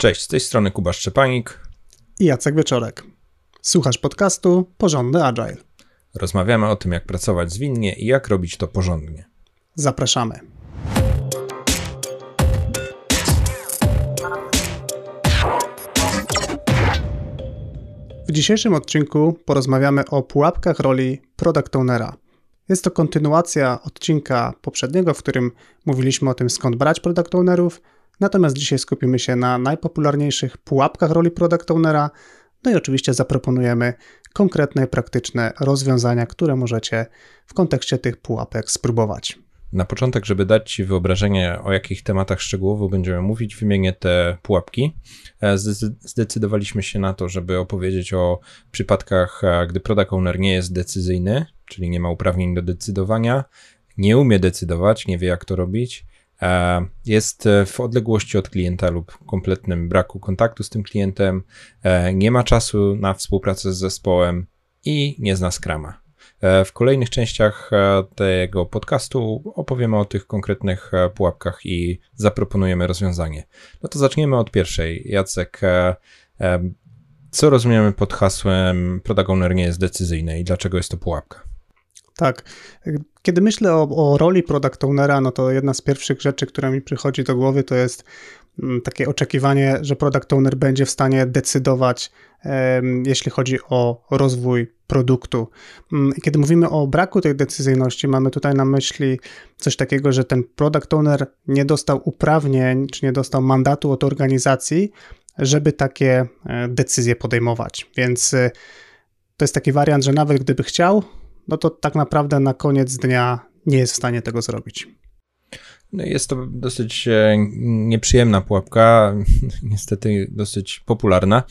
Cześć, z tej strony Kuba Szczepanik i Jacek Wieczorek. Słuchasz podcastu Porządny Agile. Rozmawiamy o tym, jak pracować zwinnie i jak robić to porządnie. Zapraszamy. W dzisiejszym odcinku porozmawiamy o pułapkach roli product ownera. Jest to kontynuacja odcinka poprzedniego, w którym mówiliśmy o tym, skąd brać product ownerów, natomiast dzisiaj skupimy się na najpopularniejszych pułapkach roli product ownera, no i oczywiście zaproponujemy konkretne, praktyczne rozwiązania, które możecie w kontekście tych pułapek spróbować. Na początek, żeby dać Ci wyobrażenie, o jakich tematach szczegółowo będziemy mówić, wymienię te pułapki. E, zdecydowaliśmy się na to, żeby opowiedzieć o przypadkach, e, gdy product owner nie jest decyzyjny, czyli nie ma uprawnień do decydowania, nie umie decydować, nie wie jak to robić, jest w odległości od klienta lub kompletnym braku kontaktu z tym klientem, nie ma czasu na współpracę z zespołem i nie zna Scrama. E, w kolejnych częściach e, tego podcastu opowiemy o tych konkretnych e, pułapkach i zaproponujemy rozwiązanie. No to zaczniemy od pierwszej. Jacek, co rozumiemy pod hasłem product owner nie jest decyzyjny i dlaczego jest to pułapka? Tak. Kiedy myślę o, o, roli product ownera, no to jedna z pierwszych rzeczy, która mi przychodzi do głowy, to jest mm, takie oczekiwanie, że product owner będzie w stanie decydować, jeśli chodzi o rozwój produktu. Mm, kiedy mówimy o braku tej decyzyjności, mamy tutaj na myśli coś takiego, że ten product owner nie dostał uprawnień, czy nie dostał mandatu od organizacji, żeby takie e, decyzje podejmować. Więc e, to jest taki wariant, że nawet gdyby chciał, no to tak naprawdę na koniec dnia nie jest w stanie tego zrobić. No jest to dosyć e, nieprzyjemna pułapka, niestety dosyć popularna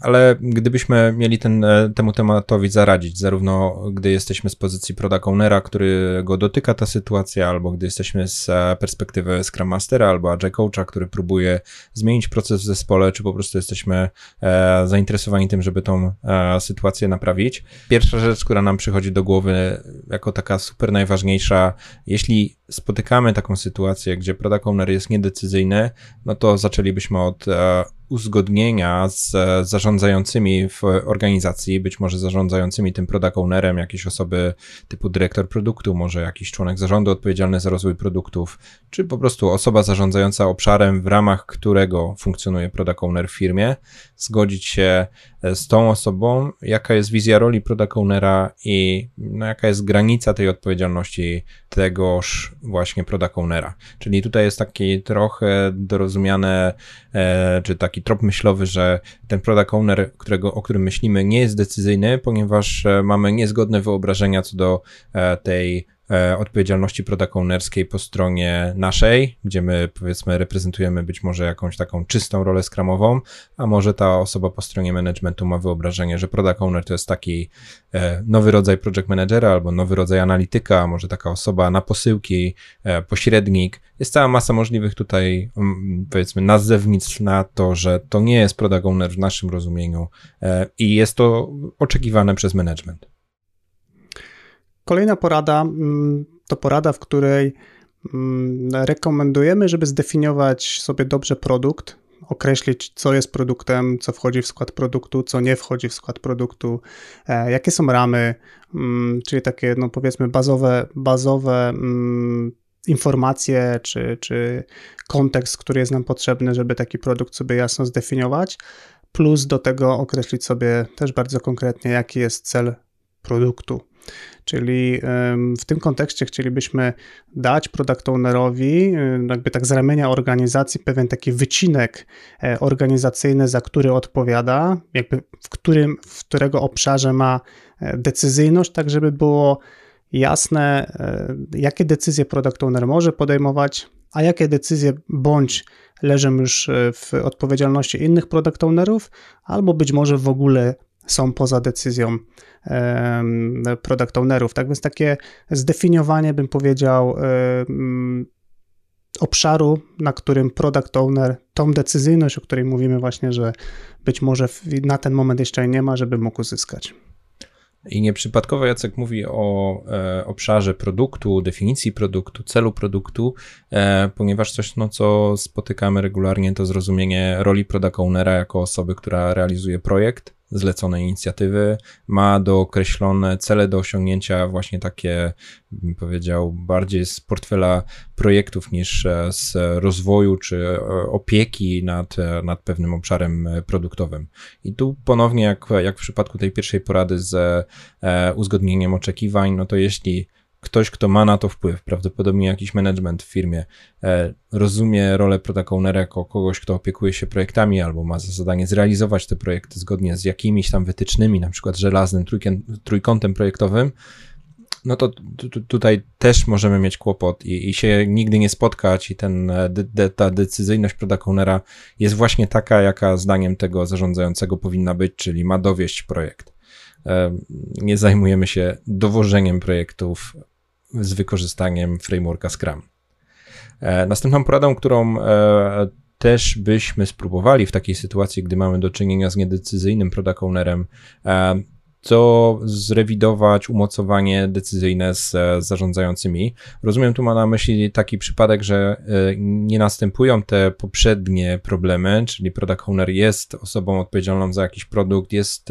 ale gdybyśmy mieli ten, e, temu tematowi zaradzić, zarówno gdy jesteśmy z pozycji product ownera, którego dotyka ta sytuacja, albo gdy jesteśmy z e, perspektywy Scrum Mastera albo Agile Coacha, który próbuje zmienić proces w zespole, czy po prostu jesteśmy e, zainteresowani tym, żeby tą e, sytuację naprawić. Pierwsza rzecz, która nam przychodzi do głowy jako taka super najważniejsza, jeśli spotykamy taką sytuację, gdzie product owner jest niedecyzyjny, no to zaczęlibyśmy od e, uzgodnienia z zarządzającymi w organizacji, być może zarządzającymi tym product ownerem, jakieś osoby typu dyrektor produktu, może jakiś członek zarządu odpowiedzialny za rozwój produktów, czy po prostu osoba zarządzająca obszarem, w ramach którego funkcjonuje product owner w firmie, zgodzić się e, z tą osobą, jaka jest wizja roli product ownera i no, jaka jest granica tej odpowiedzialności tegoż właśnie product ownera. Czyli tutaj jest taki trochę dorozumiane, e, czy taki trop myślowy, że ten product owner, którego, o którym myślimy, nie jest decyzyjny, ponieważ e, mamy niezgodne wyobrażenia co do e, tej E, odpowiedzialności product ownerskiej po stronie naszej, gdzie my powiedzmy reprezentujemy być może jakąś taką czystą rolę skramową, a może ta osoba po stronie managementu ma wyobrażenie, że product owner to jest taki e, nowy rodzaj project managera albo nowy rodzaj analityka, może taka osoba na posyłki, e, pośrednik. Jest cała masa możliwych tutaj powiedzmy nazewnictw na to, że to nie jest product owner w naszym rozumieniu i jest to oczekiwane przez management. Kolejna porada mm, to porada, w której mm, rekomendujemy, żeby zdefiniować sobie dobrze produkt, określić, co jest produktem, co wchodzi w skład produktu, co nie wchodzi w skład produktu, e, jakie są ramy, mm, czyli takie, no powiedzmy, bazowe, bazowe informacje, czy, czy kontekst, który jest nam potrzebny, żeby taki produkt sobie jasno zdefiniować, plus do tego określić sobie też bardzo konkretnie, jaki jest cel produktu. Czyli w tym kontekście chcielibyśmy dać product ownerowi, jakby tak z ramienia organizacji, pewien taki wycinek e, organizacyjny, za który odpowiada, jakby w, którym, w którego obszarze ma e, decyzyjność, tak żeby było jasne, e, jakie decyzje product owner może podejmować, a jakie decyzje bądź leżą już w odpowiedzialności innych product ownerów, albo być może w ogóle są poza decyzją product ownerów. Tak więc takie zdefiniowanie, bym powiedział, obszaru, na którym product owner tą decyzyjność, o której mówimy właśnie, że być może na ten moment jeszcze nie ma, żeby mógł uzyskać. I nieprzypadkowo Jacek mówi o e, obszarze produktu, definicji produktu, celu produktu, e, ponieważ coś, no, co spotykamy regularnie, to zrozumienie roli product ownera jako osoby, która realizuje projekt, zlecone inicjatywy, ma dookreślone cele do osiągnięcia, właśnie takie, bym powiedział, bardziej z portfela projektów niż e, z rozwoju czy e, opieki nad, e, nad pewnym obszarem produktowym. I tu ponownie, jak, jak w przypadku tej pierwszej porady z uzgodnieniem oczekiwań, no to jeśli ktoś, kto ma na to wpływ, prawdopodobnie jakiś management w firmie, e, rozumie rolę product jako kogoś, kto opiekuje się projektami albo ma za zadanie zrealizować te projekty zgodnie z jakimiś tam wytycznymi, na przykład żelaznym trójkątem projektowym, no to tutaj też możemy mieć kłopot i, i się nigdy nie spotkać i ten, e, de, ta decyzyjność product jest właśnie taka, jaka zdaniem tego zarządzającego powinna być, czyli ma dowieść projekt. E, nie zajmujemy się dowożeniem projektów z wykorzystaniem frameworka Scrum. E, następną poradą, którą e, też byśmy spróbowali w takiej sytuacji, gdy mamy do czynienia z niedecyzyjnym product ownerem, to zrewidować umocowanie decyzyjne z zarządzającymi. Rozumiem, tu ma na myśli taki przypadek, że nie następują te poprzednie problemy, czyli product owner jest osobą odpowiedzialną za jakiś produkt, jest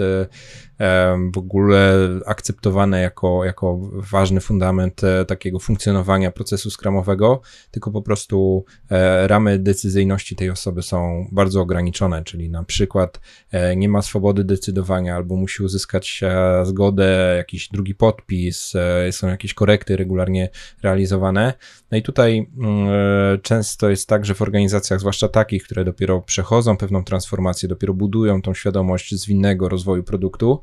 w ogóle akceptowane jako, jako ważny fundament e, takiego funkcjonowania procesu skramowego, tylko po prostu e, ramy decyzyjności tej osoby są bardzo ograniczone, czyli na przykład e, nie ma swobody decydowania albo musi uzyskać zgodę, jakiś drugi podpis, są jakieś korekty regularnie realizowane. No i tutaj mm, często jest tak, że w organizacjach, zwłaszcza takich, które dopiero przechodzą pewną transformację, dopiero budują tą świadomość zwinnego rozwoju produktu,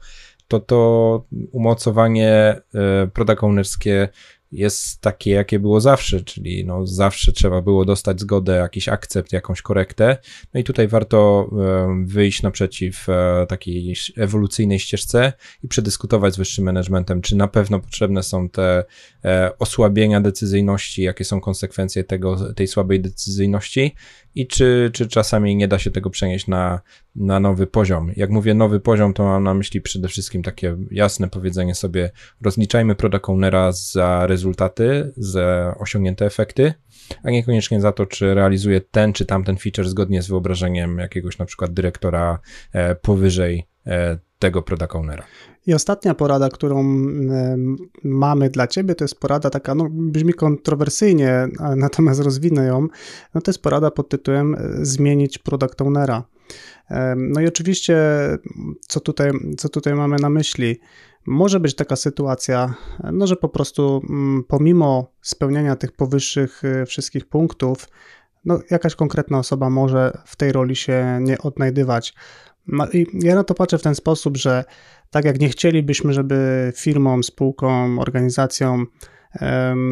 to to umocowanie e, product ownerskie jest takie, jakie było zawsze, czyli no zawsze trzeba było dostać zgodę, jakiś akcept, jakąś korektę. No i tutaj warto wyjść naprzeciw e, takiej ewolucyjnej ścieżce i przedyskutować z wyższym managementem, czy na pewno potrzebne są te e, osłabienia decyzyjności, jakie są konsekwencje tego, tej słabej decyzyjności i czy, czy czasami nie da się tego przenieść na, na nowy poziom. Jak mówię nowy poziom, to mam na myśli przede wszystkim takie jasne powiedzenie sobie, rozliczajmy product ownera za rezultaty, za osiągnięte efekty, a niekoniecznie za to, czy realizuje ten czy tamten feature zgodnie z wyobrażeniem jakiegoś na przykład dyrektora e, powyżej e, tego product ownera. I ostatnia porada, którą mamy dla Ciebie, to jest porada taka, no brzmi kontrowersyjnie, natomiast rozwinę ją. No to jest porada pod tytułem e, zmienić product ownera. No i oczywiście, co tutaj, co tutaj mamy na myśli? Może być taka sytuacja, no, że po prostu mm, pomimo spełniania tych powyższych e, wszystkich punktów, no, jakaś konkretna osoba może w tej roli się nie odnajdywać. Ja na to patrzę w ten sposób, że tak jak nie chcielibyśmy, żeby firmą, spółką, organizacją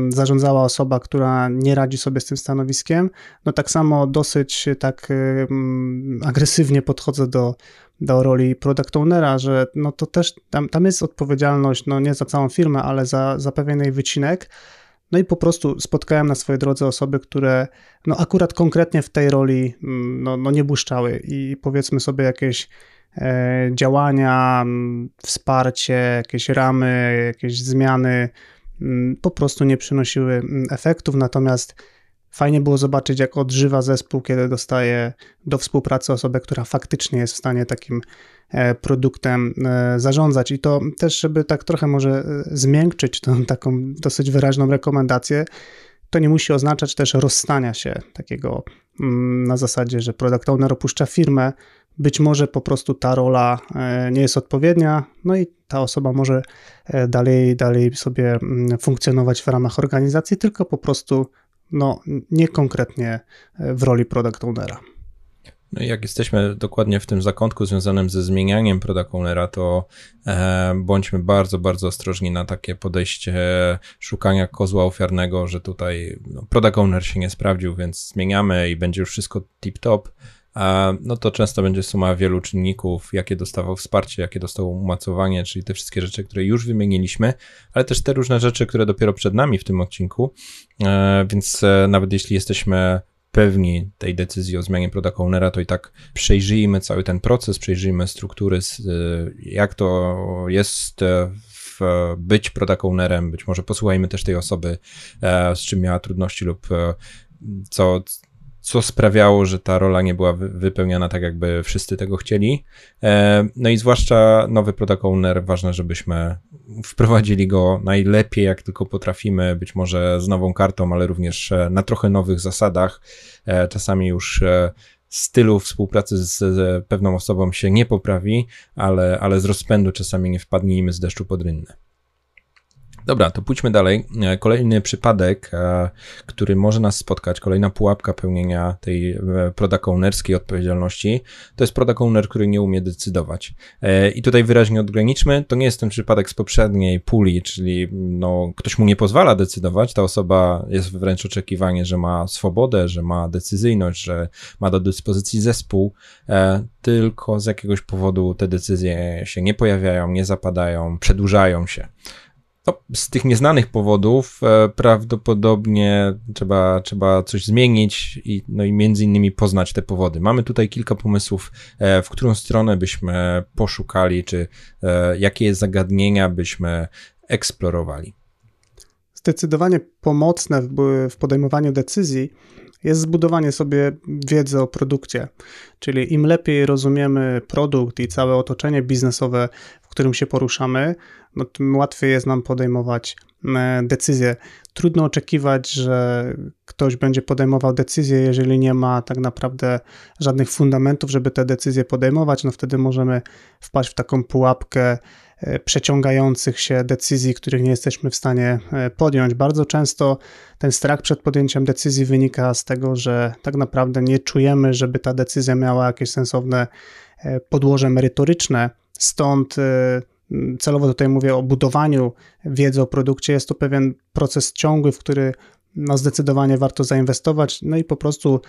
zarządzała osoba, która nie radzi sobie z tym stanowiskiem, no tak samo dosyć tak agresywnie podchodzę do, do roli product ownera, że no to też tam, tam jest odpowiedzialność, no nie za całą firmę, ale za, za pewien jej wycinek. No i po prostu spotkałem na swojej drodze osoby, które no akurat konkretnie w tej roli mm, no, no nie błyszczały. I powiedzmy sobie jakieś e, działania, wsparcie, jakieś ramy, jakieś zmiany po prostu nie przynosiły efektów, natomiast Fajnie było zobaczyć, jak odżywa zespół, kiedy dostaje do współpracy osobę, która faktycznie jest w stanie takim produktem e, zarządzać. I to też, żeby tak trochę może e, zmiękczyć tą taką dosyć wyraźną rekomendację, to nie musi oznaczać też rozstania się takiego mm, na zasadzie, że product owner opuszcza firmę. Być może po prostu ta rola nie jest odpowiednia, no i ta osoba może dalej, dalej sobie mm, funkcjonować w ramach organizacji, tylko po prostu no nie konkretnie e, w roli product ownera. No jak jesteśmy dokładnie w tym zakątku związanym ze zmienianiem product ownera, to e, bądźmy bardzo, bardzo ostrożni na takie podejście szukania kozła ofiarnego, że tutaj no, product owner się nie sprawdził, więc zmieniamy i będzie już wszystko tip-top. No to często będzie suma wielu czynników, jakie dostawał wsparcie, jakie dostał umacowanie, czyli te wszystkie rzeczy, które już wymieniliśmy, ale też te różne rzeczy, które dopiero przed nami w tym odcinku, e, więc e, nawet jeśli jesteśmy pewni tej decyzji o zmianie product ownera, to i tak przejrzyjmy cały ten proces, przejrzyjmy struktury, jak to jest w być product ownerem, być może posłuchajmy też tej osoby, z czym miała trudności lub co, co sprawiało, że ta rola nie była wypełniana tak, jakby wszyscy tego chcieli. E, no i zwłaszcza nowy product owner, ważne, żebyśmy wprowadzili go najlepiej, jak tylko potrafimy, być może z nową kartą, ale również e, na trochę nowych zasadach. E, czasami już stylu współpracy z, z pewną osobą się nie poprawi, ale, ale z rozpędu czasami nie wpadnijmy z deszczu pod rynnę. Dobra, to pójdźmy dalej. E, kolejny przypadek, e, który może nas spotkać, kolejna pułapka pełnienia tej e, product ownerskiej odpowiedzialności, to jest product owner, który nie umie decydować. I tutaj wyraźnie odgraniczmy, to nie jest ten przypadek z poprzedniej puli, czyli no, ktoś mu nie pozwala decydować, ta osoba jest wręcz oczekiwanie, że ma swobodę, że ma decyzyjność, że ma do dyspozycji zespół, tylko z jakiegoś powodu te decyzje się nie pojawiają, nie zapadają, przedłużają się. No, z tych nieznanych powodów e, prawdopodobnie trzeba, trzeba coś zmienić i, no i między innymi poznać te powody. Mamy tutaj kilka pomysłów, e, w którą stronę byśmy poszukali, czy e, jakie zagadnienia byśmy eksplorowali. Zdecydowanie pomocne w, w podejmowaniu decyzji jest zbudowanie sobie wiedzy o produkcie. Czyli im lepiej rozumiemy produkt i całe otoczenie biznesowe, w którym się poruszamy, no tym łatwiej jest nam podejmować e, decyzje. Trudno oczekiwać, że ktoś będzie podejmował decyzje, jeżeli nie ma tak naprawdę żadnych fundamentów, żeby te decyzje podejmować. No wtedy możemy wpaść w taką pułapkę e, przeciągających się decyzji, których nie jesteśmy w stanie e, podjąć. Bardzo często ten strach przed podjęciem decyzji wynika z tego, że tak naprawdę nie czujemy, żeby ta decyzja miała jakieś sensowne podłoże merytoryczne. Stąd celowo tutaj mówię o budowaniu wiedzy o produkcie, jest to pewien proces ciągły, w który no zdecydowanie warto zainwestować, no i po prostu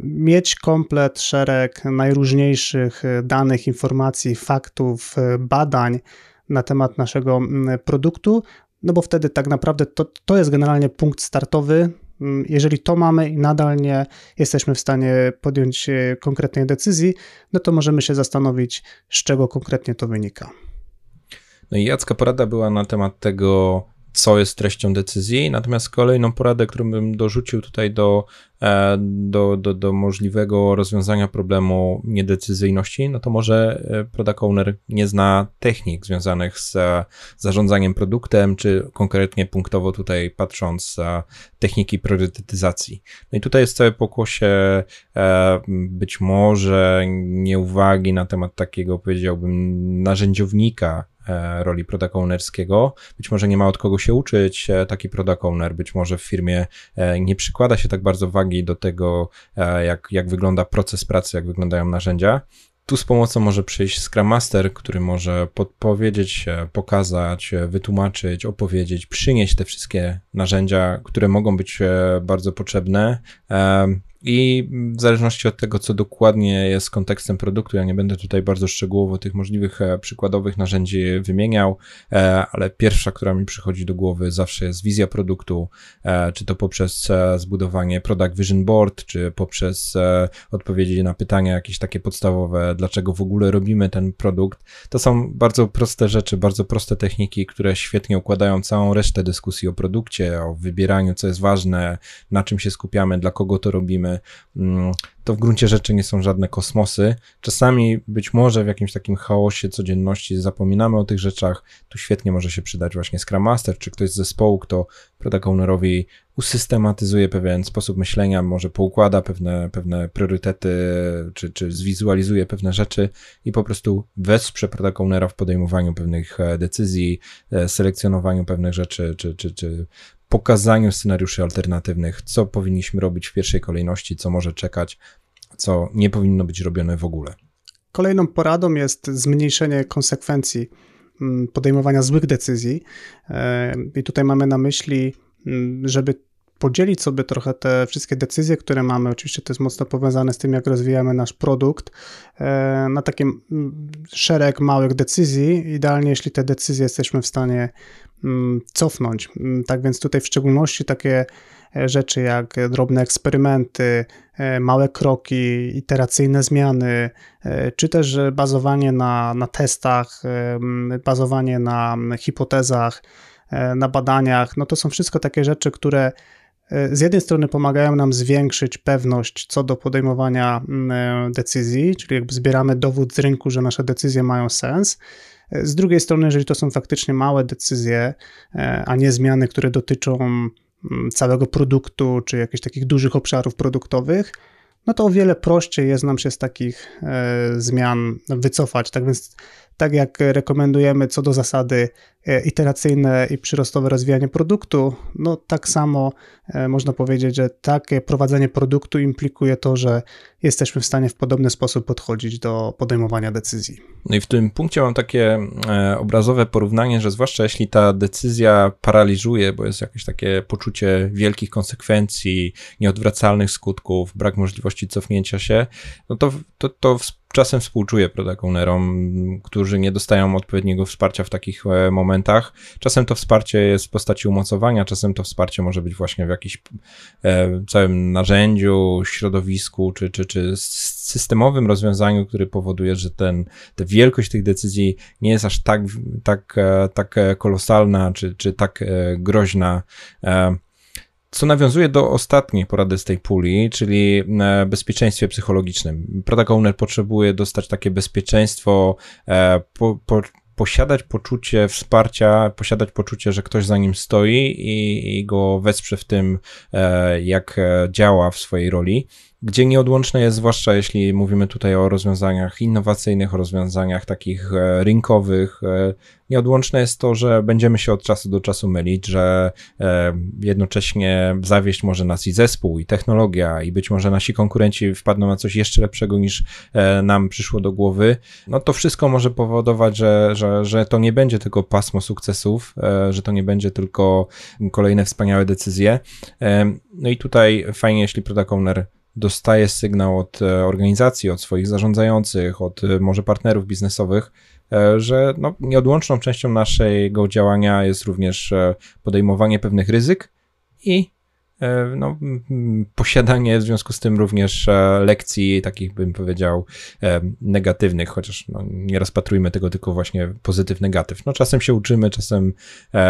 mieć komplet, szereg najróżniejszych danych, informacji, faktów, badań na temat naszego produktu, no bo wtedy tak naprawdę to, to jest generalnie punkt startowy. Jeżeli to mamy i nadal nie jesteśmy w stanie podjąć e, konkretnej decyzji, no to możemy się zastanowić, z czego konkretnie to wynika. No i Jacka porada była na temat tego, co jest treścią decyzji. Natomiast kolejną poradę, którą bym dorzucił tutaj do, e, do, do, do możliwego rozwiązania problemu niedecyzyjności, no to może e, product owner nie zna technik związanych z zarządzaniem produktem, czy konkretnie punktowo tutaj patrząc techniki priorytetyzacji. No i tutaj jest całe pokłosie e, być może nieuwagi na temat takiego, powiedziałbym, narzędziownika E, roli product ownerskiego. Być może nie ma od kogo się uczyć e, taki product owner, być może w firmie e, nie przykłada się tak bardzo wagi do tego, jak, jak wygląda proces pracy, jak wyglądają narzędzia. Tu z pomocą może przyjść Scrum Master, który może podpowiedzieć, pokazać, wytłumaczyć, opowiedzieć, przynieść te wszystkie narzędzia, które mogą być bardzo potrzebne i w zależności od tego, co dokładnie jest kontekstem produktu, ja nie będę tutaj bardzo szczegółowo tych możliwych e, przykładowych narzędzi wymieniał, e, ale pierwsza, która mi przychodzi do głowy zawsze jest wizja produktu, e, czy to poprzez zbudowanie Product Vision Board, czy poprzez odpowiedzi na pytania jakieś takie podstawowe, dlaczego w ogóle robimy ten produkt. To są bardzo proste rzeczy, bardzo proste techniki, które świetnie układają całą resztę dyskusji o produkcie, o wybieraniu, co jest ważne, na czym się skupiamy, dla kogo to robimy Mm, to w gruncie rzeczy nie są żadne kosmosy. Czasami być może w jakimś takim chaosie codzienności zapominamy o tych rzeczach. Tu świetnie może się przydać właśnie Scrum Master, czy ktoś z zespołu, kto product usystematyzuje pewien sposób myślenia, może poukłada pewne, pewne priorytety, czy, czy zwizualizuje pewne rzeczy i po prostu wesprze product w podejmowaniu pewnych e, decyzji, e, selekcjonowaniu pewnych rzeczy, czy, czy, czy pokazaniu scenariuszy alternatywnych, co powinniśmy robić w pierwszej kolejności, co może czekać, co nie powinno być robione w ogóle. Kolejną poradą jest zmniejszenie konsekwencji mm, podejmowania złych decyzji. E, I tutaj mamy na myśli, mm, żeby podzielić sobie trochę te wszystkie decyzje, które mamy. Oczywiście to jest mocno powiązane z tym, jak rozwijamy nasz produkt, e, na taki szereg małych decyzji. Idealnie, jeśli te decyzje jesteśmy w stanie cofnąć. Tak więc tutaj w szczególności takie rzeczy jak drobne eksperymenty, małe kroki, iteracyjne zmiany, czy też bazowanie na, na testach, bazowanie na hipotezach, na badaniach. No to są wszystko takie rzeczy, które E, z jednej strony pomagają nam zwiększyć pewność co do podejmowania mm, e, decyzji, czyli jakby zbieramy dowód z rynku, że nasze decyzje mają sens. E, z drugiej strony, jeżeli to są faktycznie małe decyzje, a nie zmiany, które dotyczą mm, całego produktu czy jakichś takich dużych obszarów produktowych, no to o wiele prościej jest nam się z takich zmian wycofać. Tak więc tak jak rekomendujemy co do zasady e, iteracyjne i przyrostowe rozwijanie produktu, no tak samo e, można powiedzieć, że takie prowadzenie produktu implikuje to, że jesteśmy w stanie w podobny sposób podchodzić do podejmowania decyzji. No i w tym punkcie mam takie e, obrazowe porównanie, że zwłaszcza jeśli ta decyzja paraliżuje, bo jest jakieś takie poczucie wielkich konsekwencji, nieodwracalnych skutków, brak możliwości cofnięcia się, no to, to, to czasem współczuję product ownerom, którzy nie dostają odpowiedniego wsparcia w takich e, momentach. Czasem to wsparcie jest w postaci umocowania, czasem to wsparcie może być właśnie w jakimś e, całym narzędziu, środowisku, czy, czy, czy systemowym rozwiązaniu, który powoduje, że ten, ta wielkość tych decyzji nie jest aż tak, tak, e, tak kolosalna, czy, czy tak groźna. Co nawiązuje do ostatniej porady z tej puli, czyli e, bezpieczeństwie psychologicznym. Owner potrzebuje dostać takie bezpieczeństwo, e, po, po, posiadać poczucie wsparcia, posiadać poczucie, że ktoś za nim stoi i, i go wesprze w tym, e, jak działa w swojej roli gdzie nieodłączne jest, zwłaszcza jeśli mówimy tutaj o rozwiązaniach innowacyjnych, o rozwiązaniach takich e, rynkowych, e, nieodłączne jest to, że będziemy się od czasu do czasu mylić, że e, jednocześnie zawieść może nas i zespół, i technologia, i być może nasi konkurenci wpadną na coś jeszcze lepszego niż nam przyszło do głowy. No to wszystko może powodować, że, że, że to nie będzie tylko pasmo sukcesów, że to nie będzie tylko kolejne wspaniałe decyzje. No i tutaj fajnie, jeśli product owner dostaje sygnał od e, organizacji, od swoich zarządzających, od e, może partnerów biznesowych, e, że no, nieodłączną częścią naszego działania jest również podejmowanie pewnych ryzyk i no, posiadanie w związku z tym również e, lekcji takich, bym powiedział, e, negatywnych, chociaż no, nie rozpatrujmy tego tylko właśnie pozytyw, negatyw. No, czasem się uczymy, czasem,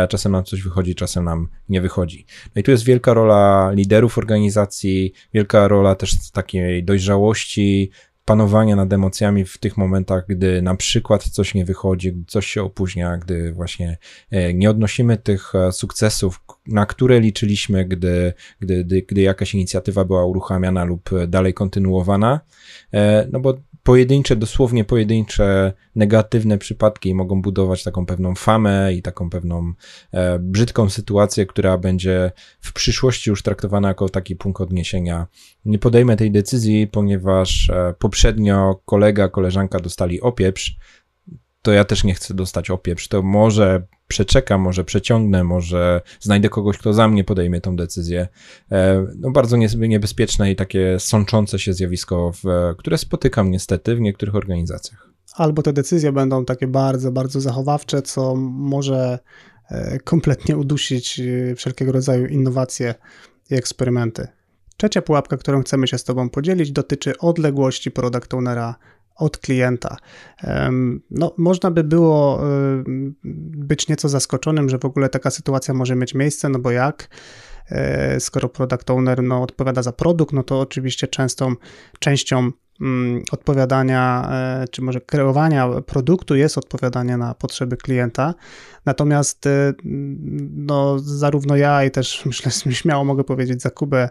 czasem nam coś wychodzi, czasem nam nie wychodzi. No i tu jest wielka rola liderów organizacji, wielka rola też takiej dojrzałości, panowania nad emocjami w tych momentach, gdy na przykład coś nie wychodzi, gdy coś się opóźnia, gdy właśnie e, nie odnosimy tych e, sukcesów, na które liczyliśmy, gdy, gdy, gdy, gdy jakaś inicjatywa była uruchamiana lub dalej kontynuowana. E, no bo pojedyncze, dosłownie pojedyncze negatywne przypadki mogą budować taką pewną famę i taką pewną e, brzydką sytuację, która będzie w przyszłości już traktowana jako taki punkt odniesienia. Nie podejmę tej decyzji, ponieważ e, poprzednio kolega, koleżanka dostali opieprz, to ja też nie chcę dostać opieprz. To może przeczekam, może przeciągnę, może znajdę kogoś, kto za mnie podejmie tą decyzję. E, no bardzo niebezpieczne i takie sączące się zjawisko, które spotykam niestety w niektórych organizacjach. Albo te decyzje będą takie bardzo, bardzo zachowawcze, co może e, kompletnie udusić e, wszelkiego rodzaju innowacje i eksperymenty. Trzecia pułapka, którą chcemy się z Tobą podzielić, dotyczy odległości product ownera od klienta. No, można by było być nieco zaskoczonym, że w ogóle taka sytuacja może mieć miejsce, no bo jak? E, skoro product owner no, odpowiada za produkt, no to oczywiście częstą częścią mm, odpowiadania, e, czy może kreowania produktu jest odpowiadanie na potrzeby klienta. Natomiast e, no, zarówno ja i też myślę, śmiało mogę powiedzieć za Kubę,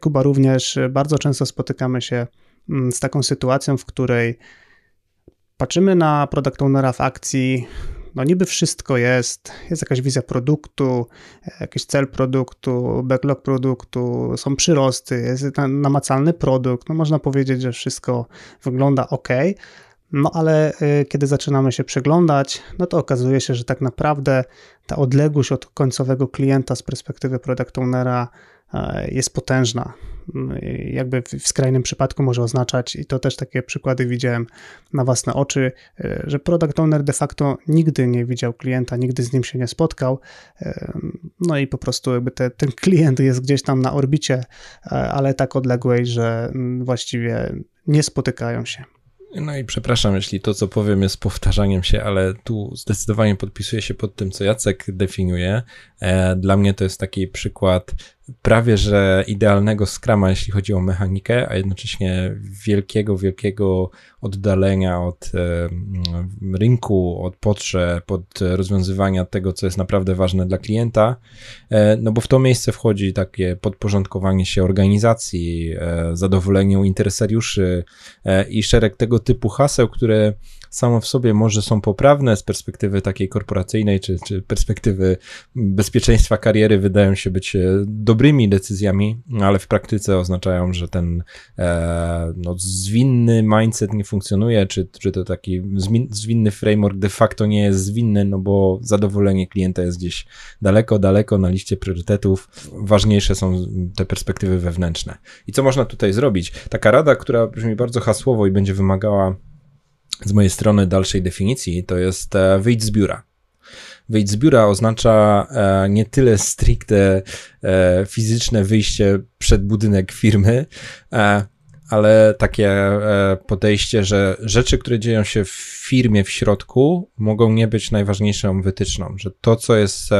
Kuba również bardzo często spotykamy się z taką sytuacją, w której patrzymy na product ownera w akcji, no niby wszystko jest, jest jakaś wizja produktu, jakiś cel produktu, backlog produktu, są przyrosty, jest namacalny produkt, no można powiedzieć, że wszystko wygląda ok, no ale y, kiedy zaczynamy się przeglądać, no to okazuje się, że tak naprawdę ta odległość od końcowego klienta z perspektywy product ownera jest potężna. Jakby w skrajnym przypadku może oznaczać, i to też takie przykłady widziałem na własne oczy, że product owner de facto nigdy nie widział klienta, nigdy z nim się nie spotkał. No i po prostu jakby te, ten klient jest gdzieś tam na orbicie, ale tak odległej, że właściwie nie spotykają się. No i przepraszam, jeśli to, co powiem, jest powtarzaniem się, ale tu zdecydowanie podpisuję się pod tym, co Jacek definiuje. E, dla mnie to jest taki przykład prawie że idealnego skrama, jeśli chodzi o mechanikę, a jednocześnie wielkiego, wielkiego oddalenia od e, rynku, od potrzeb, od rozwiązywania tego, co jest naprawdę ważne dla klienta. E, no bo w to miejsce wchodzi takie podporządkowanie się organizacji, zadowolenie interesariuszy i szereg tego typu haseł, które samo w sobie może są poprawne z perspektywy takiej korporacyjnej, czy, czy perspektywy bezpieczeństwa kariery, wydają się być e, dobrymi decyzjami, ale w praktyce oznaczają, że ten e, no, zwinny mindset nie funkcjonuje, czy, czy to taki zwinny framework de facto nie jest zwinny, no bo zadowolenie klienta jest gdzieś daleko, daleko na liście priorytetów. Ważniejsze są te perspektywy wewnętrzne. I co można tutaj zrobić? Taka rada, która brzmi bardzo hasłowo i będzie wymagała z mojej strony dalszej definicji, to jest e, wyjść z biura. Wyjść z biura oznacza e, nie tyle stricte e, fizyczne wyjście przed budynek firmy, ale takie podejście, że rzeczy, które dzieją się w firmie w środku, mogą nie być najważniejszą wytyczną, że to, co jest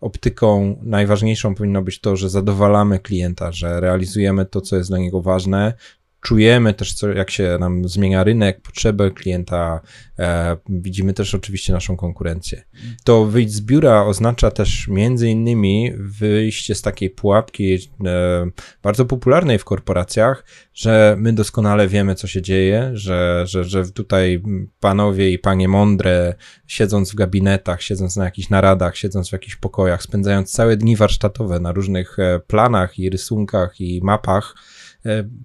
optyką najważniejszą, powinno być to, że zadowalamy klienta, że realizujemy to, co jest dla niego ważne, czujemy też, co, jak się nam zmienia rynek, potrzeby klienta, e, widzimy też oczywiście naszą konkurencję. To wyjść z biura oznacza też między innymi wyjście z takiej pułapki e, bardzo popularnej w korporacjach, że my doskonale wiemy, co się dzieje, że, że, że tutaj panowie i panie mądre, siedząc w gabinetach, siedząc na jakichś naradach, siedząc w jakichś pokojach, spędzając całe dni warsztatowe na różnych e, planach i rysunkach i mapach,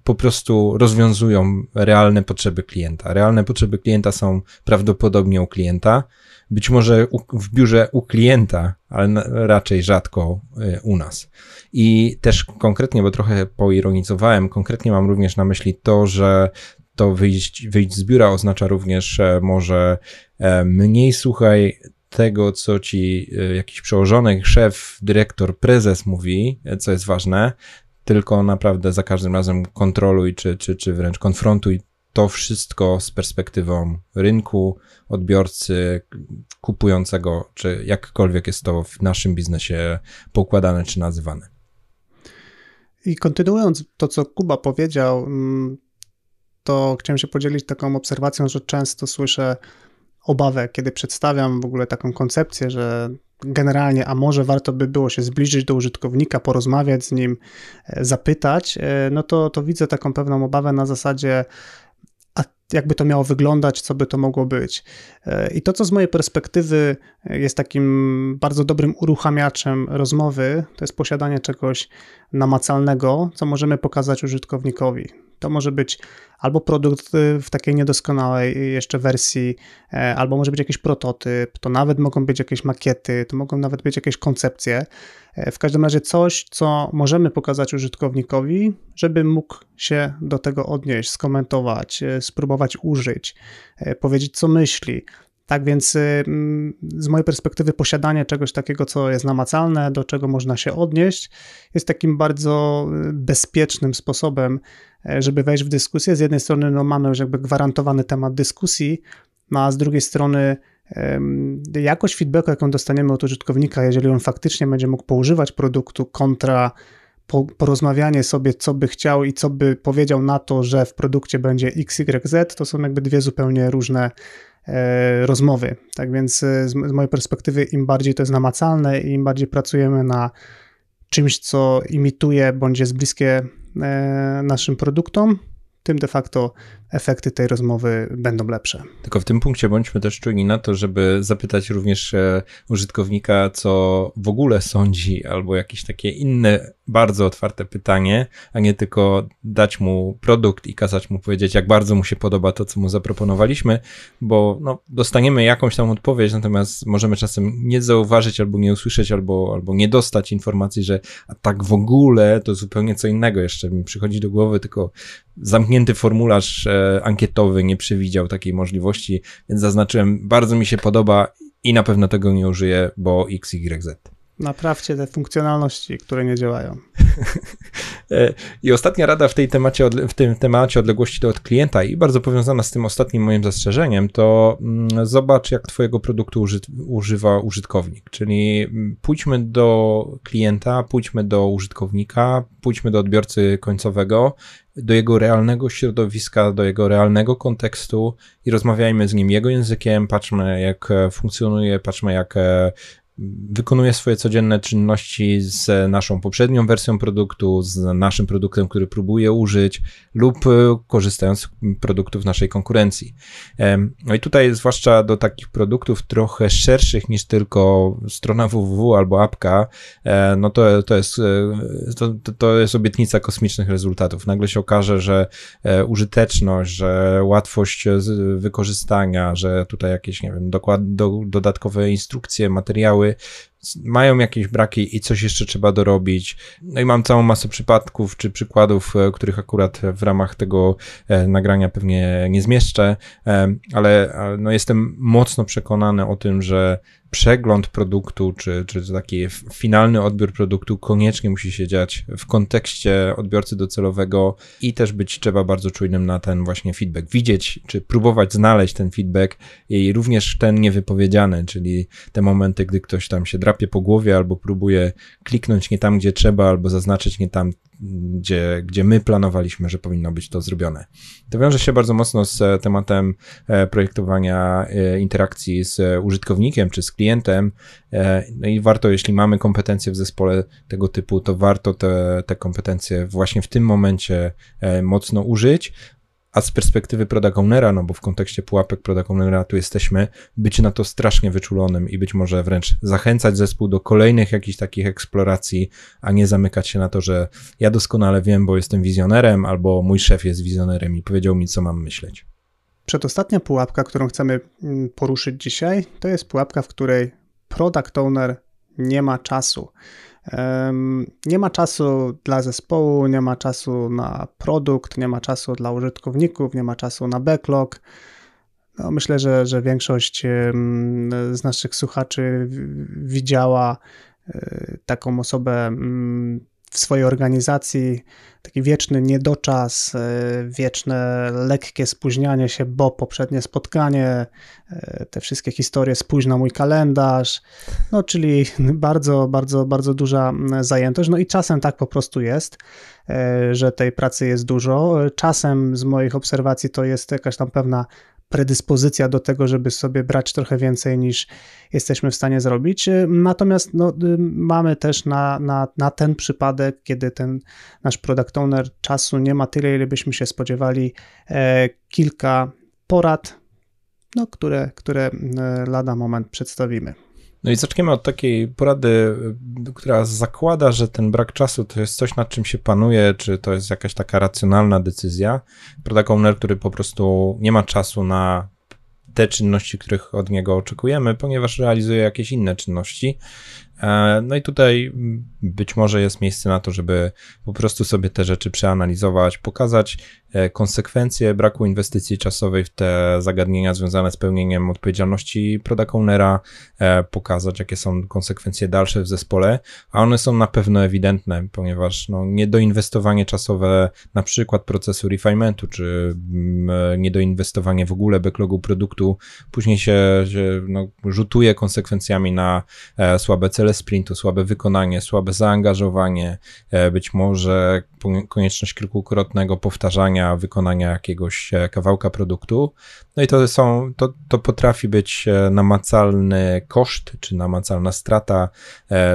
po prostu rozwiązują realne potrzeby klienta. Realne potrzeby klienta są prawdopodobnie u klienta, być może u, w biurze u klienta, ale raczej rzadko e, u nas. I też konkretnie, bo trochę poironizowałem, konkretnie mam również na myśli to, że to wyjść, wyjść z biura oznacza również może e, mniej słuchaj tego, co ci jakiś przełożony, szef, dyrektor, prezes mówi, co jest ważne, tylko naprawdę za każdym razem kontroluj, czy, czy, czy wręcz konfrontuj to wszystko z perspektywą rynku, odbiorcy, kupującego, czy jakkolwiek jest to w naszym biznesie poukładane czy nazywane. I kontynuując to, co Kuba powiedział, mm, to chciałem się podzielić taką obserwacją, że często słyszę obawę, kiedy przedstawiam w ogóle taką koncepcję, że generalnie, a może warto by było się zbliżyć do użytkownika, porozmawiać z nim, e, zapytać, e, no to, to widzę taką pewną obawę na zasadzie, a jakby to miało wyglądać, co by to mogło być. E, I to, co z mojej perspektywy jest takim bardzo dobrym uruchamiaczem rozmowy, to jest posiadanie czegoś namacalnego, co możemy pokazać użytkownikowi. To może być albo produkt y, w takiej niedoskonałej jeszcze wersji, e, albo może być jakiś prototyp, to nawet mogą być jakieś makiety, to mogą nawet być jakieś koncepcje. E, w każdym razie coś, co możemy pokazać użytkownikowi, żeby mógł się do tego odnieść, skomentować, e, spróbować użyć, powiedzieć co myśli. Tak więc mm, z mojej perspektywy posiadanie czegoś takiego, co jest namacalne, do czego można się odnieść, jest takim bardzo bezpiecznym sposobem E, żeby wejść w dyskusję. Z jednej strony no, mamy już jakby gwarantowany temat dyskusji, no, a z drugiej strony jakość feedbacku, jaką dostaniemy od użytkownika, jeżeli on faktycznie będzie mógł poużywać produktu kontra porozmawianie sobie, co by chciał i co by powiedział na to, że w produkcie będzie XYZ, to są jakby dwie zupełnie różne rozmowy. Tak więc e, z mojej perspektywy im bardziej to jest namacalne i im bardziej pracujemy na czymś, co imituje bądź jest bliskie E, naszym produktom, tym de facto efekty tej rozmowy będą lepsze. Tylko w tym punkcie bądźmy też czujni na to, żeby zapytać również e, użytkownika, co w ogóle sądzi, albo jakieś takie inne bardzo otwarte pytanie, a nie tylko dać mu produkt i kazać mu powiedzieć, jak bardzo mu się podoba to, co mu zaproponowaliśmy, bo no, dostaniemy jakąś tam odpowiedź, natomiast możemy czasem nie zauważyć albo nie usłyszeć, albo, albo nie dostać informacji, że a tak w ogóle to zupełnie co innego jeszcze mi przychodzi do głowy, tylko zamknięty formularz e, ankietowy nie przewidział takiej możliwości, więc zaznaczyłem, bardzo mi się podoba i na pewno tego nie użyję, bo x, y, z. Naprawcie te funkcjonalności, które nie działają. E, I ostatnia rada w, tej temacie, w tym temacie odległości od klienta i bardzo powiązana z tym ostatnim moim zastrzeżeniem, to mm, zobacz, jak Twojego produktu uży, używa użytkownik. Czyli mm, pójdźmy do klienta, pójdźmy do użytkownika, pójdźmy do odbiorcy końcowego, do jego realnego środowiska, do jego realnego kontekstu i rozmawiajmy z nim jego językiem, patrzmy, jak funkcjonuje, patrzmy, jak e, wykonuje swoje codzienne czynności z naszą poprzednią wersją produktu, z naszym produktem, który próbuje użyć, lub e, korzystając z produktów naszej konkurencji. No i tutaj, zwłaszcza do takich produktów trochę szerszych niż tylko strona www albo apka, e, no to, to, jest, e, to, to jest obietnica kosmicznych rezultatów. Nagle się okaże, że użyteczność, że łatwość wykorzystania, że tutaj jakieś, nie wiem, dokład, do, dodatkowe instrukcje, materiały, mają jakieś braki i coś jeszcze trzeba dorobić. No i mam całą masę przypadków czy przykładów, e, których akurat w ramach tego e, nagrania pewnie nie zmieszczę, e, ale no jestem mocno przekonany o tym, że przegląd produktu, czy, czy taki finalny odbiór produktu koniecznie musi się dziać w kontekście odbiorcy docelowego i też być trzeba bardzo czujnym na ten właśnie feedback. Widzieć, czy próbować znaleźć ten feedback i również ten niewypowiedziany, czyli te momenty, gdy ktoś tam się drapie po głowie albo próbuje kliknąć nie tam, gdzie trzeba, albo zaznaczyć nie tam, gdzie, gdzie my planowaliśmy, że powinno być to zrobione. To wiąże się bardzo mocno z e, tematem e, projektowania e, interakcji z użytkownikiem czy z klientem. No i warto, jeśli mamy kompetencje w zespole tego typu, to warto te, te kompetencje właśnie w tym momencie mocno użyć, a z perspektywy product ownera, no bo w kontekście pułapek product ownera tu jesteśmy, być na to strasznie wyczulonym i być może wręcz zachęcać zespół do kolejnych jakichś takich eksploracji, a nie zamykać się na to, że ja doskonale wiem, bo jestem wizjonerem, albo mój szef jest wizjonerem i powiedział mi, co mam myśleć. Przedostatnia pułapka, którą chcemy mm, poruszyć dzisiaj, to jest pułapka, w której product owner nie ma czasu. Nie ma czasu dla zespołu, nie ma czasu na produkt, nie ma czasu dla użytkowników, nie ma czasu na backlog. No, myślę, że, że większość z naszych słuchaczy widziała e, taką osobę w swojej organizacji taki wieczny niedoczas, e, wieczne lekkie spóźnianie się, bo poprzednie spotkanie, e, te wszystkie historie spóźna na mój kalendarz, no czyli bardzo, bardzo, bardzo duża zajętość, no i czasem tak po prostu jest, e, że tej pracy jest dużo, czasem z moich obserwacji to jest jakaś tam pewna predyspozycja do tego, żeby sobie brać trochę więcej niż jesteśmy w stanie zrobić. Natomiast no, mamy też na, na, na ten przypadek, kiedy ten nasz product owner czasu nie ma tyle, ile byśmy się spodziewali, e, kilka porad, no, które, które e, lada moment przedstawimy. No i zaczniemy od takiej porady, która zakłada, że ten brak czasu to jest coś, nad czym się panuje, czy to jest jakaś taka racjonalna decyzja. Product owner, który po prostu nie ma czasu na te czynności, których od niego oczekujemy, ponieważ realizuje jakieś inne czynności. E, no i tutaj być może jest miejsce na to, żeby po prostu sobie te rzeczy przeanalizować, pokazać e, konsekwencje braku inwestycji czasowej w te zagadnienia związane z pełnieniem odpowiedzialności product ownera, e, pokazać jakie są konsekwencje dalsze w zespole, a one są na pewno ewidentne, ponieważ no, niedoinwestowanie czasowe na przykład procesu refinementu, czy mm, niedoinwestowanie w ogóle backlogu produktu później się, się no, rzutuje konsekwencjami na słabe cele sprintu, słabe wykonanie, słabe zaangażowanie, e, być może konieczność kilkukrotnego powtarzania wykonania jakiegoś e, kawałka produktu. No i to są, to, to potrafi być e, namacalny koszt, czy namacalna strata,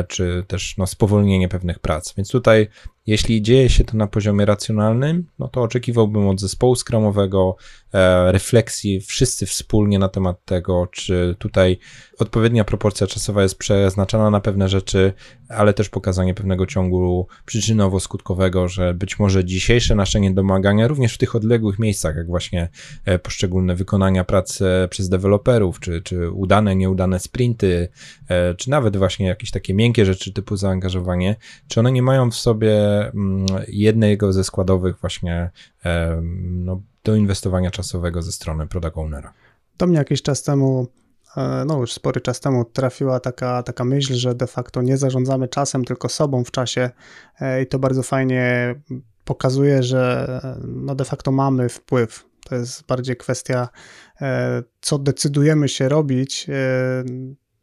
czy też no, spowolnienie pewnych prac. Więc tutaj Jeśli dzieje się to na poziomie racjonalnym, no to oczekiwałbym od zespołu skramowego e, refleksji wszyscy wspólnie na temat tego, czy tutaj odpowiednia proporcja czasowa jest przeznaczana na pewne rzeczy, ale też pokazanie pewnego ciągu przyczynowo-skutkowego, że być może dzisiejsze nasze niedomagania, również w tych odległych miejscach, jak właśnie e, poszczególne wykonania pracy przez deweloperów, czy, czy udane, nieudane sprinty, e, czy nawet właśnie jakieś takie miękkie rzeczy typu zaangażowanie, czy one nie mają w sobie mm, jednego ze składowych właśnie e, no, do inwestowania czasowego ze strony product ownera. Do mnie jakiś czas temu no już spory czas temu trafiła taka, taka myśl, że de facto nie zarządzamy czasem, tylko sobą w czasie e, i to bardzo fajnie pokazuje, że no de facto mamy wpływ. To jest bardziej kwestia, e, co decydujemy się robić,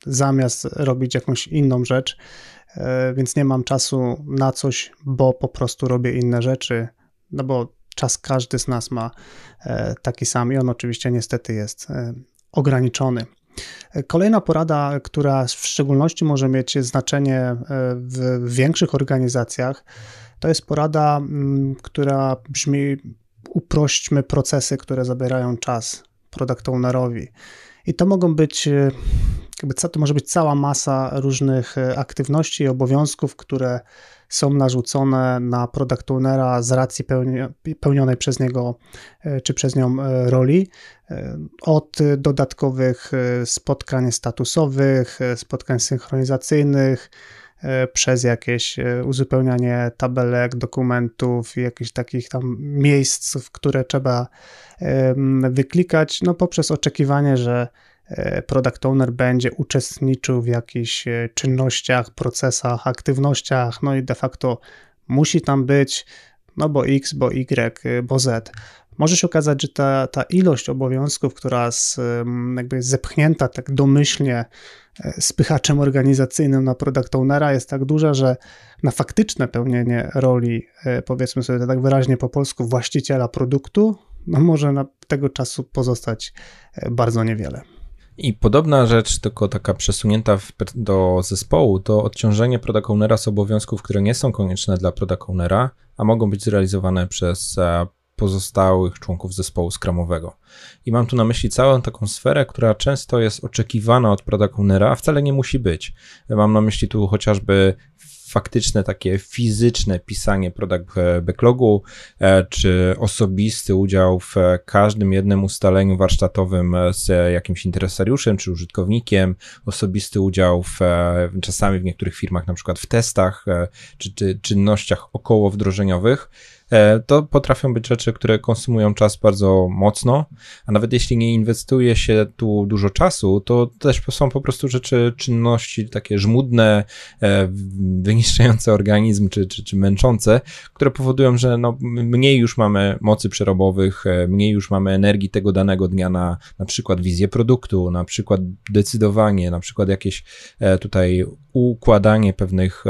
zamiast robić jakąś inną rzecz, więc nie mam czasu na coś, bo po prostu robię inne rzeczy, no bo czas każdy z nas ma taki sam i on oczywiście niestety jest ograniczony. Kolejna porada, która w szczególności może mieć znaczenie e, w większych organizacjach, to jest porada, mm, która brzmi: uprośćmy procesy, które zabierają czas product ownerowi. I to mogą być, e, jakby, to może być cała masa różnych e, aktywności i obowiązków, które są narzucone na product ownera z racji pełnionej przez niego e, czy przez nią e, roli. E, od dodatkowych spotkań statusowych, spotkań synchronizacyjnych, przez jakieś uzupełnianie tabelek, dokumentów, jakichś takich tam miejsc, w które trzeba wyklikać, no poprzez oczekiwanie, że product owner będzie uczestniczył w jakichś e, czynnościach, procesach, aktywnościach, no i de facto musi tam być, no bo X, bo Y, e, bo Z. Może się okazać, że ta, ta ilość obowiązków, która z, jakby jest zepchnięta tak domyślnie spychaczem organizacyjnym na product ownera jest tak duża, że na faktyczne pełnienie roli, powiedzmy sobie to tak wyraźnie po polsku, właściciela produktu, no może na tego czasu pozostać bardzo niewiele. I podobna rzecz, tylko taka przesunięta w, do zespołu, to odciążenie product ownera z obowiązków, które nie są konieczne dla product ownera, a mogą być zrealizowane przez e, pozostałych członków zespołu skramowego. I mam tu na myśli całą taką sferę, która często jest oczekiwana od product ownera, a wcale nie musi być. Mam na myśli tu chociażby faktyczne takie fizyczne pisanie product backlogu, e, czy osobisty udział w każdym jednym ustaleniu warsztatowym z jakimś interesariuszem czy użytkownikiem, osobisty udział w e, czasami w niektórych firmach na przykład w testach e, czy, czy czynnościach około wdrożeniowych E, to potrafią być rzeczy, które konsumują czas bardzo mocno, a nawet jeśli nie inwestuje się tu dużo czasu, to też są po prostu rzeczy, czynności takie żmudne, e, wyniszczające organizm, czy, czy, czy męczące, które powodują, że no, mniej już mamy mocy przerobowych, e, mniej już mamy energii tego danego dnia na na przykład wizję produktu, na przykład decydowanie, na przykład jakieś tutaj układanie pewnych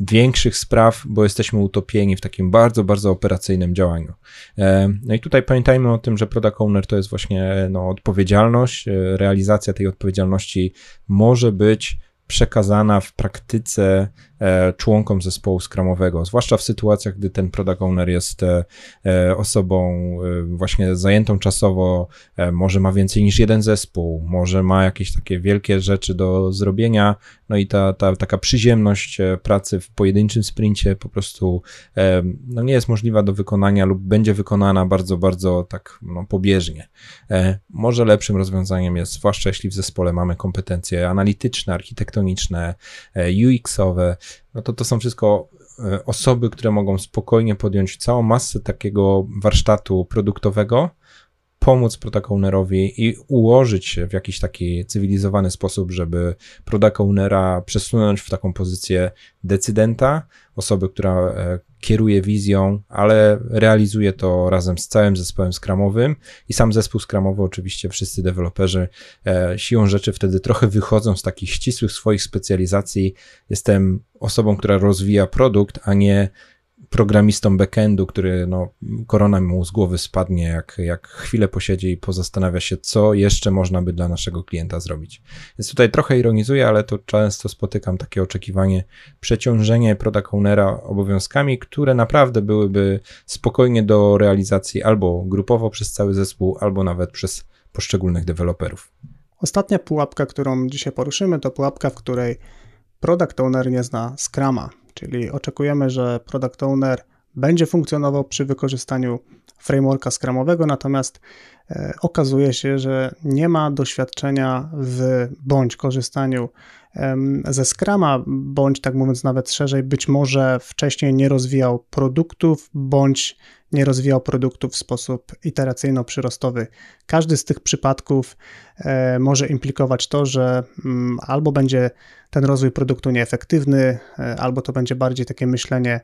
większych spraw, bo jesteśmy utopieni w takim bardzo, bardzo operacyjnym działaniu. E, no i tutaj pamiętajmy o tym, że product owner to jest właśnie no, odpowiedzialność. E, realizacja tej odpowiedzialności może być przekazana w praktyce e, członkom zespołu skramowego, zwłaszcza w sytuacjach, gdy ten product owner jest e, e, osobą właśnie zajętą czasowo, może ma więcej niż jeden zespół, może ma jakieś takie wielkie rzeczy do zrobienia, no i ta, ta taka przyziemność pracy w pojedynczym sprincie po prostu no nie jest możliwa do wykonania lub będzie wykonana bardzo, bardzo tak no, pobieżnie. Może lepszym rozwiązaniem jest, zwłaszcza jeśli w zespole mamy kompetencje analityczne, architektoniczne, UX-owe, no to to są wszystko e, osoby, które mogą spokojnie podjąć całą masę takiego warsztatu produktowego, pomóc product ownerowi i ułożyć się w jakiś taki cywilizowany sposób, żeby product ownera przesunąć w taką pozycję decydenta, osoby, która e, kieruje wizją, ale realizuje to razem z całym zespołem skramowym i sam zespół skramowy, oczywiście wszyscy deweloperzy e, siłą rzeczy wtedy trochę wychodzą z takich ścisłych swoich specjalizacji. Jestem osobą, która rozwija produkt, a nie programistą backendu, który no, korona mu z głowy spadnie, jak, jak chwilę posiedzi i pozastanawia się, co jeszcze można by dla naszego klienta zrobić. Więc tutaj trochę ironizuję, ale to często spotykam takie oczekiwanie, przeciążenie product ownera obowiązkami, które naprawdę byłyby spokojnie do realizacji albo grupowo przez cały zespół, albo nawet przez poszczególnych deweloperów. Ostatnia pułapka, którą dzisiaj poruszymy, to pułapka, w której product owner nie zna Scrama, czyli oczekujemy, że product owner będzie funkcjonował przy wykorzystaniu frameworka Scrumowego, natomiast e, okazuje się, że nie ma doświadczenia w bądź korzystaniu ze Scrama, bądź tak mówiąc nawet szerzej, być może wcześniej nie rozwijał produktów, bądź nie rozwijał produktów w sposób iteracyjno-przyrostowy. Każdy z tych przypadków e, może implikować to, że mm, albo będzie ten rozwój produktu nieefektywny, e, albo to będzie bardziej takie myślenie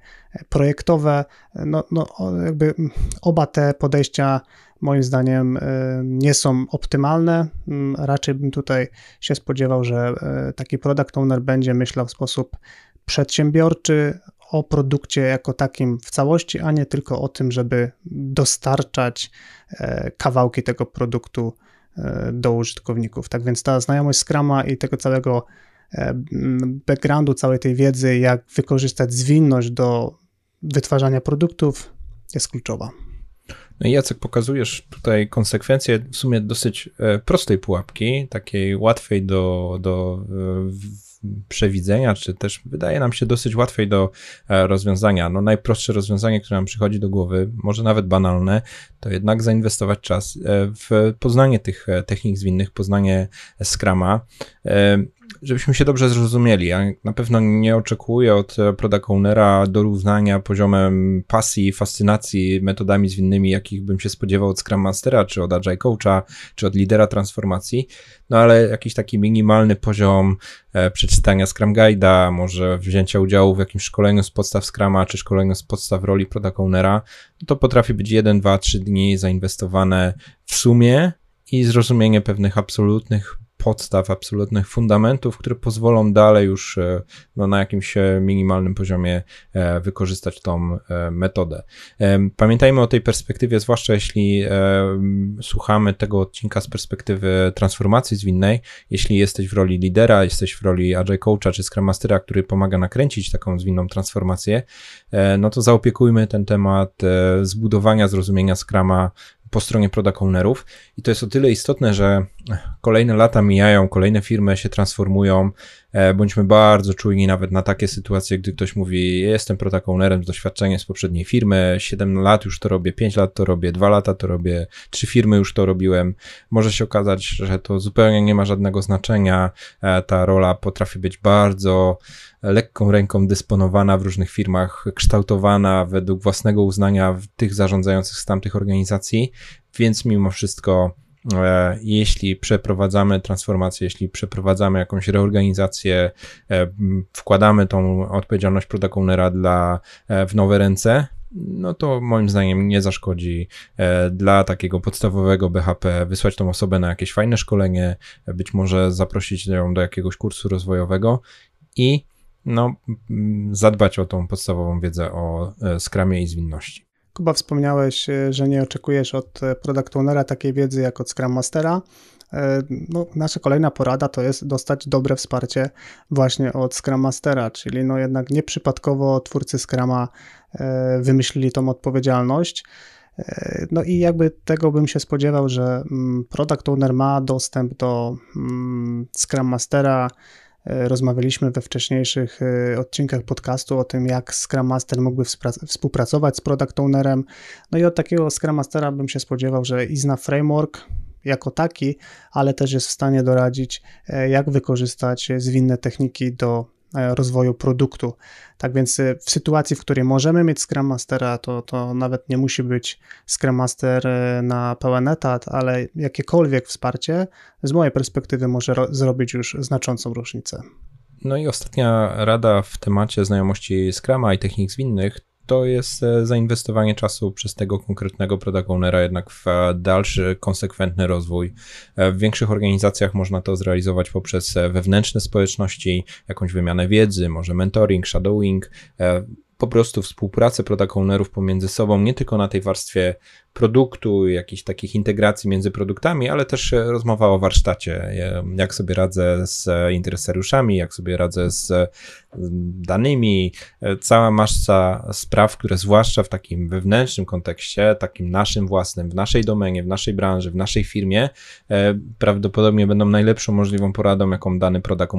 projektowe. No, no jakby oba te podejścia moim zdaniem e, nie są optymalne. Mm, raczej bym tutaj się spodziewał, że taki product owner będzie myślał w sposób przedsiębiorczy, o produkcie jako takim w całości, a nie tylko o tym, żeby dostarczać e, kawałki tego produktu e, do użytkowników. Tak więc ta znajomość Scrama i tego całego e, backgroundu, całej tej wiedzy, jak wykorzystać zwinność do wytwarzania produktów, jest kluczowa. No i Jacek, pokazujesz tutaj konsekwencje w sumie dosyć prostej pułapki, takiej łatwej do, do przewidzenia, czy też wydaje nam się dosyć łatwej do e, rozwiązania. No najprostsze rozwiązanie, które nam przychodzi do głowy, może nawet banalne, to jednak zainwestować czas e, w poznanie tych e, technik zwinnych, poznanie Scrama żebyśmy się dobrze zrozumieli. Ja na pewno nie oczekuję od product ownera dorównania poziomem pasji, fascynacji metodami zwinnymi, jakich bym się spodziewał od Scrum Mastera, czy od Agile Coacha, czy od lidera transformacji, no ale jakiś taki minimalny poziom e, przeczytania Scrum Guide'a, może wzięcia udziału w jakimś szkoleniu z podstaw Scruma, czy szkoleniu z podstaw roli product ownera, to potrafi być 1, 2, 3 dni zainwestowane w sumie i zrozumienie pewnych absolutnych podstaw, absolutnych fundamentów, które pozwolą dalej już e, no, na jakimś e, minimalnym poziomie e, wykorzystać tą metodę. Pamiętajmy o tej perspektywie, zwłaszcza jeśli słuchamy tego odcinka z perspektywy transformacji zwinnej. Jeśli jesteś w roli lidera, jesteś w roli agile coacha czy scrum mastera, który pomaga nakręcić taką zwinną transformację, no to zaopiekujmy ten temat zbudowania zrozumienia Scrama po stronie product ownerów i to jest o tyle istotne, że kolejne lata mijają, kolejne firmy się transformują, e, bądźmy bardzo czujni nawet na takie sytuacje, gdy ktoś mówi, jestem product ownerem z doświadczeniem z poprzedniej firmy, 7 lat już to robię, 5 lat to robię, 2 lata to robię, 3 firmy już to robiłem. Może się okazać, że to zupełnie nie ma żadnego znaczenia, e, ta rola potrafi być bardzo lekką ręką dysponowana w różnych firmach, kształtowana według własnego uznania tych zarządzających z tamtych organizacji, więc mimo wszystko jeśli przeprowadzamy transformację, jeśli przeprowadzamy jakąś reorganizację, e, wkładamy tą odpowiedzialność product dla, e, w nowe ręce, no to moim zdaniem nie zaszkodzi dla takiego podstawowego BHP wysłać tą osobę na jakieś fajne szkolenie, być może zaprosić ją do jakiegoś kursu rozwojowego i no, zadbać o tą podstawową wiedzę o e, skramie i zwinności. Kuba, wspomniałeś, e, że nie oczekujesz od e, product ownera takiej wiedzy jak od Scrum Mastera. No, nasza kolejna porada to jest dostać dobre wsparcie właśnie od Scrum Mastera, czyli no jednak nieprzypadkowo twórcy Scrama wymyślili tą odpowiedzialność. No i jakby tego bym się spodziewał, że mm, product owner ma dostęp do mm, Scrum Mastera, E, rozmawialiśmy we wcześniejszych e, odcinkach podcastu o tym, jak Scrum Master mógłby współpracować z Product Ownerem. No i od takiego Scrum Mastera bym się spodziewał, że i zna framework jako taki, ale też jest w stanie doradzić, e, jak wykorzystać zwinne techniki do E, rozwoju produktu. Tak więc e, w sytuacji, w której możemy mieć Scrum Mastera, to, to nawet nie musi być Scrum Master e, na pełen etat, ale jakiekolwiek wsparcie z mojej perspektywy może zrobić już znaczącą różnicę. No i ostatnia rada w temacie znajomości Scrama i technik zwinnych to jest e, zainwestowanie czasu przez tego konkretnego product ownera jednak w e, dalszy, konsekwentny rozwój. E, w większych organizacjach można to zrealizować poprzez wewnętrzne społeczności, jakąś wymianę wiedzy, może mentoring, shadowing. po prostu współpracę product ownerów pomiędzy sobą, nie tylko na tej warstwie produktu, jakichś takich integracji między produktami, ale też rozmowa o warsztacie, jak sobie radzę z interesariuszami, jak sobie radzę z danymi, cała masa spraw, które zwłaszcza w takim wewnętrznym kontekście, takim naszym własnym, w naszej domenie, w naszej branży, w naszej firmie, e, prawdopodobnie będą najlepszą możliwą poradą, jaką dany product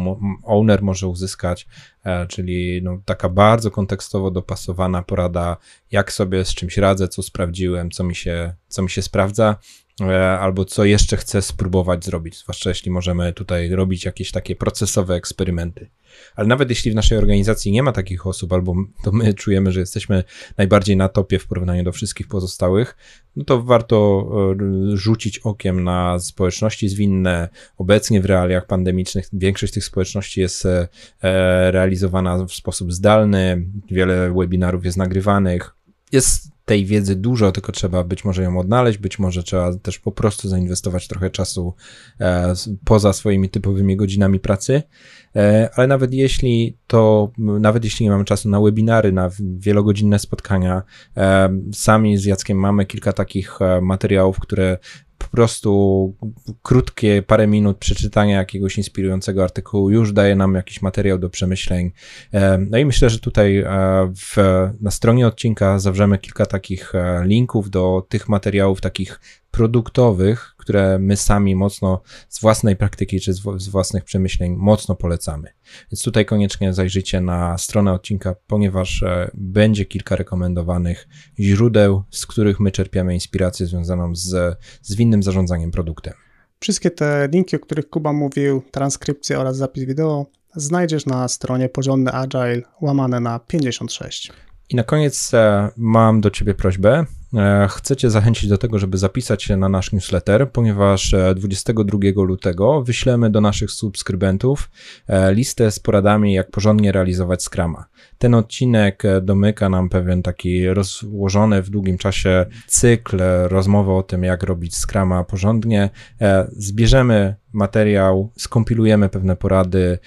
owner może uzyskać, e, czyli no, taka bardzo kontekstowo dopasowana porada, jak sobie z czymś radzę, co sprawdziłem, co mi się, co mi się sprawdza, e, albo co jeszcze chcę spróbować zrobić, zwłaszcza jeśli możemy tutaj robić jakieś takie procesowe eksperymenty. Ale nawet jeśli w naszej organizacji nie ma takich osób, albo to my czujemy, że jesteśmy najbardziej na topie w porównaniu do wszystkich pozostałych, no to warto e, rzucić okiem na społeczności zwinne. Obecnie w realiach pandemicznych większość tych społeczności jest e, realizowana w sposób zdalny, wiele webinarów jest nagrywanych. Jest tej wiedzy dużo, tylko trzeba być może ją odnaleźć, być może trzeba też po prostu zainwestować trochę czasu e, poza swoimi typowymi godzinami pracy. E, ale nawet jeśli to, nawet jeśli nie mamy czasu na webinary, na wielogodzinne spotkania, e, sami z Jackiem mamy kilka takich e, materiałów, które prostu krótkie parę minut przeczytania jakiegoś inspirującego artykułu już daje nam jakiś materiał do przemyśleń. No i myślę, że tutaj w, na stronie odcinka zawrzemy kilka takich linków do tych materiałów takich produktowych, które my sami mocno z własnej praktyki czy z, własnych przemyśleń mocno polecamy. Więc tutaj koniecznie zajrzyjcie na stronę odcinka, ponieważ e, będzie kilka rekomendowanych źródeł, z których my czerpiemy inspirację związaną z zwinnym zarządzaniem produktem. Wszystkie te linki, o których Kuba mówił, transkrypcje oraz zapis wideo znajdziesz na stronie porządny agile łamane na 56. I na koniec e, mam do Ciebie prośbę. E, chcę Cię zachęcić do tego, żeby zapisać się na nasz newsletter, ponieważ 22 e, lutego wyślemy do naszych subskrybentów listę z poradami, jak porządnie realizować Scrama. Ten odcinek domyka nam pewien taki rozłożony w długim czasie cykl rozmowy o tym, jak robić Scrama porządnie. Zbierzemy materiał, skompilujemy pewne porady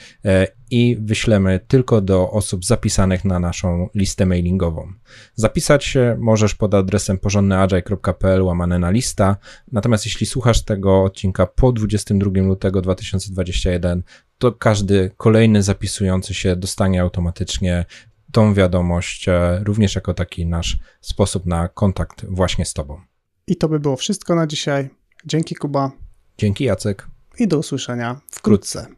i wyślemy tylko do osób zapisanych na naszą listę mailingową. Zapisać się możesz pod adresem porządnyagile.pl łamane na lista, natomiast jeśli słuchasz tego odcinka po 22 lutego 2021, to każdy kolejny zapisujący się dostanie automatycznie tą wiadomość, e, również jako taki nasz sposób na kontakt właśnie z Tobą. I to by było wszystko na dzisiaj. Dzięki Kuba. Dzięki Jacek. I do usłyszenia wkrótce.